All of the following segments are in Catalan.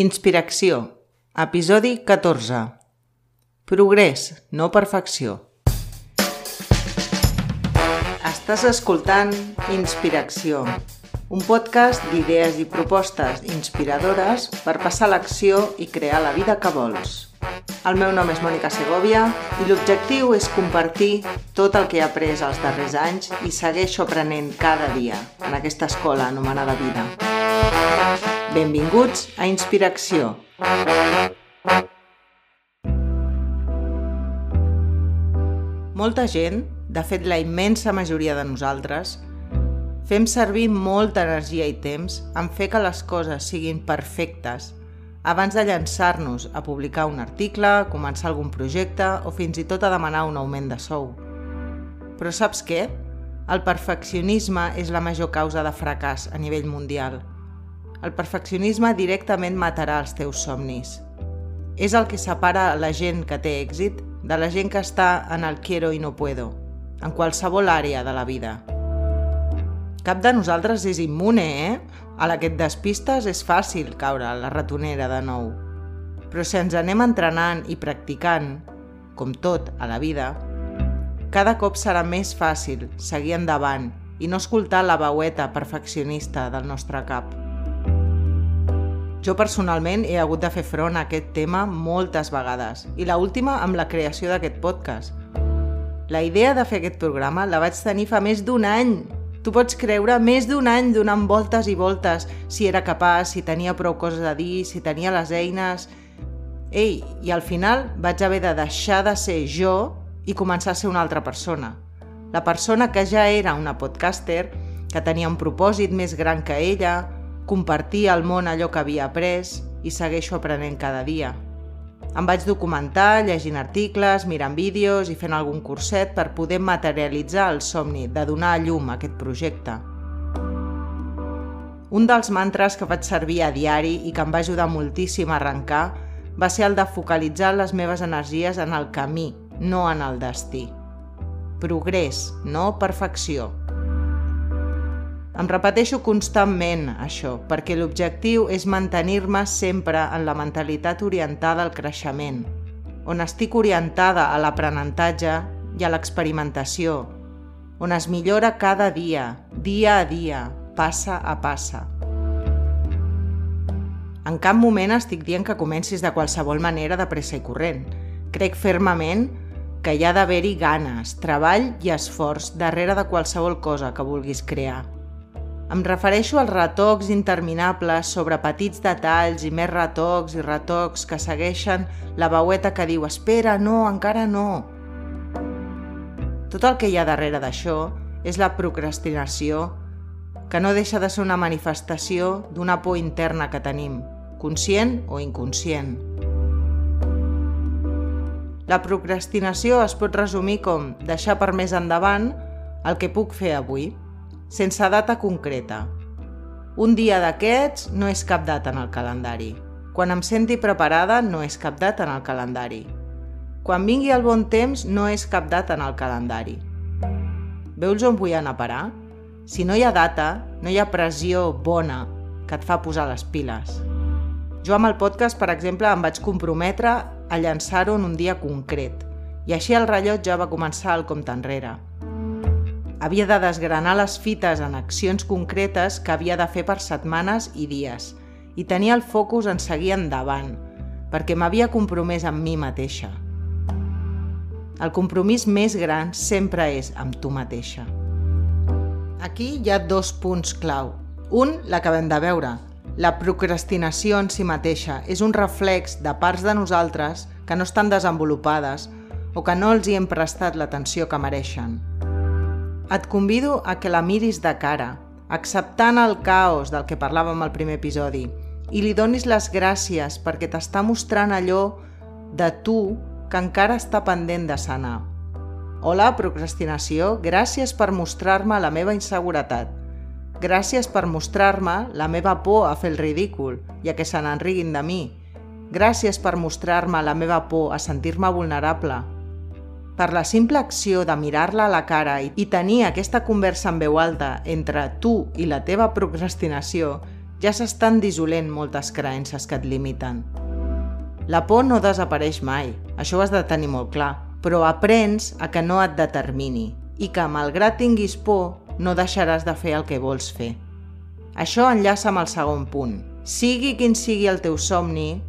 Inspiració, episodi 14. Progrés, no perfecció. Estàs escoltant Inspiració, un podcast d'idees i propostes inspiradores per passar l'acció i crear la vida que vols. El meu nom és Mònica Segovia i l'objectiu és compartir tot el que he après els darrers anys i segueixo aprenent cada dia en aquesta escola anomenada vida. Benvinguts a Inspiració. Molta gent, de fet la immensa majoria de nosaltres, fem servir molta energia i temps en fer que les coses siguin perfectes abans de llançar-nos a publicar un article, començar algun projecte o fins i tot a demanar un augment de sou. Però saps què? El perfeccionisme és la major causa de fracàs a nivell mundial. El perfeccionisme directament matarà els teus somnis. És el que separa la gent que té èxit de la gent que està en el quiero i no puedo, en qualsevol àrea de la vida. Cap de nosaltres és immune, eh? A la que et despistes és fàcil caure a la ratonera de nou. Però si ens anem entrenant i practicant, com tot a la vida, cada cop serà més fàcil seguir endavant i no escoltar la veueta perfeccionista del nostre cap. Jo personalment he hagut de fer front a aquest tema moltes vegades i la última amb la creació d'aquest podcast. La idea de fer aquest programa la vaig tenir fa més d'un any. Tu pots creure més d'un any donant voltes i voltes si era capaç, si tenia prou coses a dir, si tenia les eines... Ei, i al final vaig haver de deixar de ser jo i començar a ser una altra persona. La persona que ja era una podcaster, que tenia un propòsit més gran que ella, compartir al món allò que havia après i segueixo aprenent cada dia. Em vaig documentar, llegint articles, mirant vídeos i fent algun curset per poder materialitzar el somni de donar a llum a aquest projecte. Un dels mantres que vaig servir a diari i que em va ajudar moltíssim a arrencar va ser el de focalitzar les meves energies en el camí, no en el destí. Progrés, no perfecció. Em repeteixo constantment això, perquè l'objectiu és mantenir-me sempre en la mentalitat orientada al creixement, on estic orientada a l'aprenentatge i a l'experimentació, on es millora cada dia, dia a dia, passa a passa. En cap moment estic dient que comencis de qualsevol manera de pressa i corrent. Crec fermament que hi ha d'haver-hi ganes, treball i esforç darrere de qualsevol cosa que vulguis crear. Em refereixo als retocs interminables sobre petits detalls i més retocs i retocs que segueixen la veueta que diu «Espera, no, encara no». Tot el que hi ha darrere d'això és la procrastinació, que no deixa de ser una manifestació d'una por interna que tenim, conscient o inconscient. La procrastinació es pot resumir com deixar per més endavant el que puc fer avui – sense data concreta. Un dia d'aquests no és cap data en el calendari. Quan em senti preparada no és cap data en el calendari. Quan vingui el bon temps no és cap data en el calendari. Veus on vull anar a parar? Si no hi ha data, no hi ha pressió bona que et fa posar les piles. Jo amb el podcast, per exemple, em vaig comprometre a llançar-ho en un dia concret i així el rellotge va començar el compte enrere havia de desgranar les fites en accions concretes que havia de fer per setmanes i dies i tenia el focus en seguir endavant, perquè m'havia compromès amb mi mateixa. El compromís més gran sempre és amb tu mateixa. Aquí hi ha dos punts clau. Un, l'acabem de veure. La procrastinació en si mateixa és un reflex de parts de nosaltres que no estan desenvolupades o que no els hi hem prestat l'atenció que mereixen. Et convido a que la miris de cara, acceptant el caos del que parlàvem al primer episodi, i li donis les gràcies perquè t'està mostrant allò de tu que encara està pendent de sanar. Hola, procrastinació, gràcies per mostrar-me la meva inseguretat. Gràcies per mostrar-me la meva por a fer el ridícul i a que se n'enriguin de mi. Gràcies per mostrar-me la meva por a sentir-me vulnerable, per la simple acció de mirar-la a la cara i tenir aquesta conversa en veu alta entre tu i la teva procrastinació, ja s'estan dissolent moltes creences que et limiten. La por no desapareix mai, això ho has de tenir molt clar, però aprens a que no et determini i que, malgrat tinguis por, no deixaràs de fer el que vols fer. Això enllaça amb el segon punt. Sigui quin sigui el teu somni,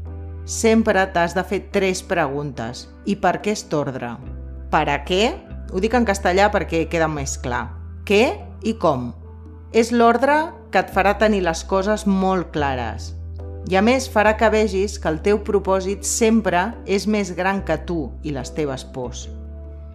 sempre t'has de fer tres preguntes. I per què és ordre? Per a què? Ho dic en castellà perquè queda més clar. Què i com? És l'ordre que et farà tenir les coses molt clares. I a més farà que vegis que el teu propòsit sempre és més gran que tu i les teves pors.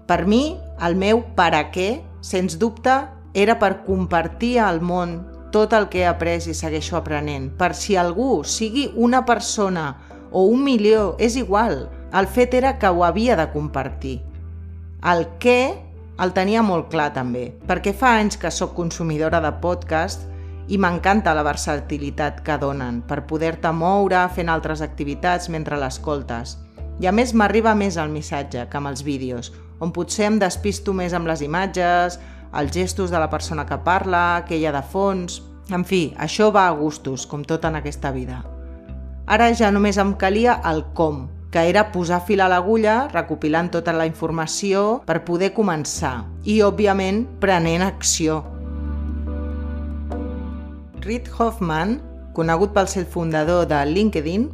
Per mi, el meu per a què, sens dubte, era per compartir al món tot el que he après i segueixo aprenent. Per si algú, sigui una persona o un milió, és igual. El fet era que ho havia de compartir. El què el tenia molt clar també, perquè fa anys que sóc consumidora de podcast i m'encanta la versatilitat que donen per poder-te moure fent altres activitats mentre l'escoltes. I a més m'arriba més el missatge que amb els vídeos, on potser em despisto més amb les imatges, els gestos de la persona que parla, que hi ha de fons... En fi, això va a gustos, com tot en aquesta vida. Ara ja només em calia el com, que era posar fil a l'agulla, recopilant tota la informació per poder començar i, òbviament, prenent acció. Reid Hoffman, conegut pel ser fundador de LinkedIn,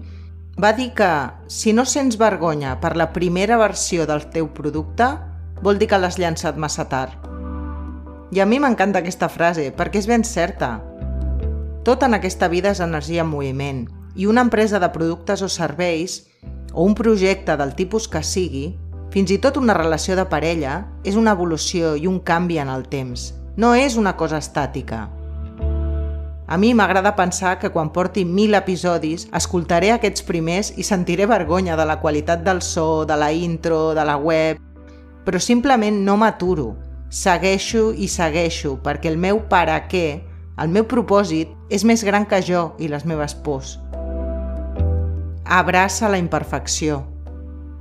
va dir que si no sents vergonya per la primera versió del teu producte, vol dir que l'has llançat massa tard. I a mi m'encanta aquesta frase, perquè és ben certa. Tot en aquesta vida és energia en moviment, i una empresa de productes o serveis, o un projecte del tipus que sigui, fins i tot una relació de parella, és una evolució i un canvi en el temps. No és una cosa estàtica. A mi m'agrada pensar que quan porti mil episodis escoltaré aquests primers i sentiré vergonya de la qualitat del so, de la intro, de la web, però simplement no m'aturo, segueixo i segueixo perquè el meu per a què, el meu propòsit, és més gran que jo i les meves pors. Abraça la imperfecció.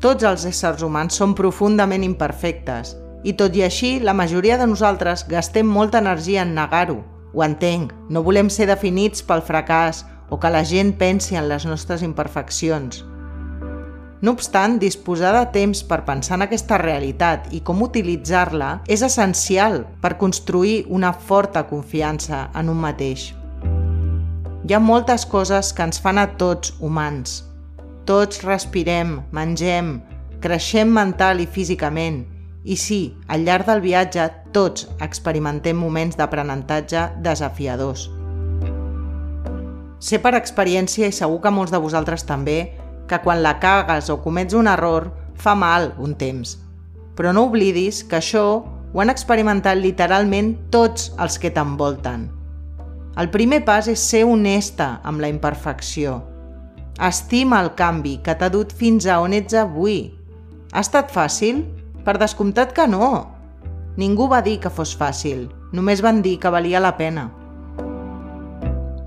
Tots els éssers humans són profundament imperfectes i tot i així la majoria de nosaltres gastem molta energia en negar-ho. Ho entenc, no volem ser definits pel fracàs o que la gent pensi en les nostres imperfeccions. No obstant, disposar de temps per pensar en aquesta realitat i com utilitzar-la és essencial per construir una forta confiança en un mateix. Hi ha moltes coses que ens fan a tots humans. Tots respirem, mengem, creixem mental i físicament i sí, al llarg del viatge tots experimentem moments d'aprenentatge desafiadors. Sé per experiència i segur que molts de vosaltres també que quan la cagues o comets un error fa mal un temps. Però no oblidis que això ho han experimentat literalment tots els que t'envolten. El primer pas és ser honesta amb la imperfecció. Estima el canvi que t'ha dut fins a on ets avui. Ha estat fàcil? Per descomptat que no. Ningú va dir que fos fàcil, només van dir que valia la pena.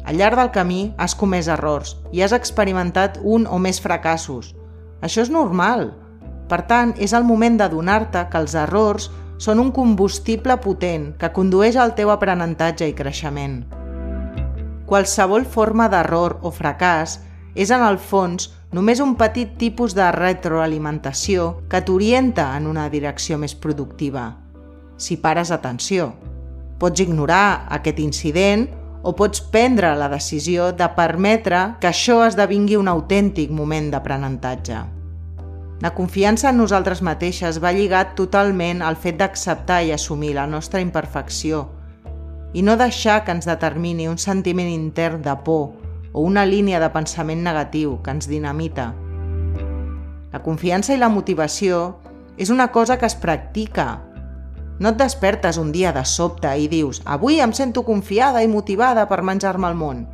Al llarg del camí has comès errors i has experimentat un o més fracassos. Això és normal. Per tant, és el moment d'adonar-te que els errors són un combustible potent que condueix al teu aprenentatge i creixement. Qualsevol forma d'error o fracàs és en el fons només un petit tipus de retroalimentació que t'orienta en una direcció més productiva. Si pares atenció, pots ignorar aquest incident o pots prendre la decisió de permetre que això esdevingui un autèntic moment d'aprenentatge. La confiança en nosaltres mateixes va lligat totalment al fet d'acceptar i assumir la nostra imperfecció i no deixar que ens determini un sentiment intern de por o una línia de pensament negatiu que ens dinamita. La confiança i la motivació és una cosa que es practica, no et despertes un dia de sobte i dius avui em sento confiada i motivada per menjar-me el món.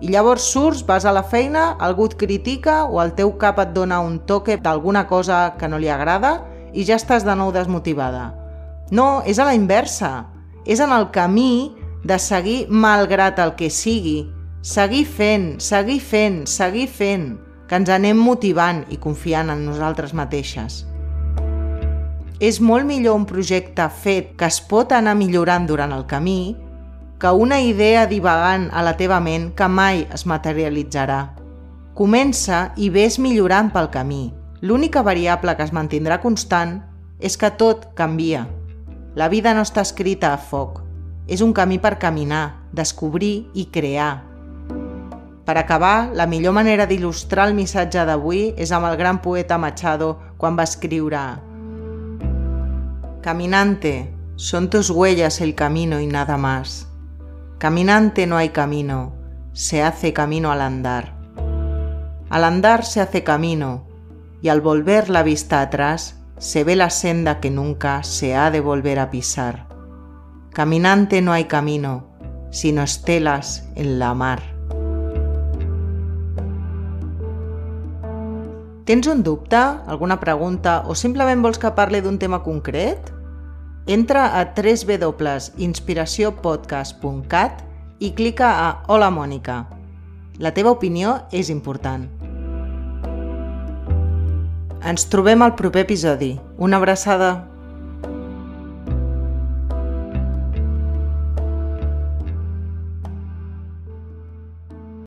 I llavors surts, vas a la feina, algú et critica o el teu cap et dona un toque d'alguna cosa que no li agrada i ja estàs de nou desmotivada. No, és a la inversa. És en el camí de seguir malgrat el que sigui. Seguir fent, seguir fent, seguir fent, que ens anem motivant i confiant en nosaltres mateixes. És molt millor un projecte fet que es pot anar millorant durant el camí que una idea divagant a la teva ment que mai es materialitzarà. Comença i ves millorant pel camí. L'única variable que es mantindrà constant és que tot canvia. La vida no està escrita a foc. És un camí per caminar, descobrir i crear. Per acabar, la millor manera d'il·lustrar el missatge d'avui és amb el gran poeta Machado quan va Caminante, son tus huellas el camino y nada más. Caminante no hay camino, se hace camino al andar. Al andar se hace camino, y al volver la vista atrás se ve la senda que nunca se ha de volver a pisar. Caminante no hay camino, sino estelas en la mar. Tens un dubte, alguna pregunta o simplement vols que parli d'un tema concret? Entra a www.inspiraciopodcast.cat i clica a Hola Mònica. La teva opinió és important. Ens trobem al proper episodi. Una abraçada!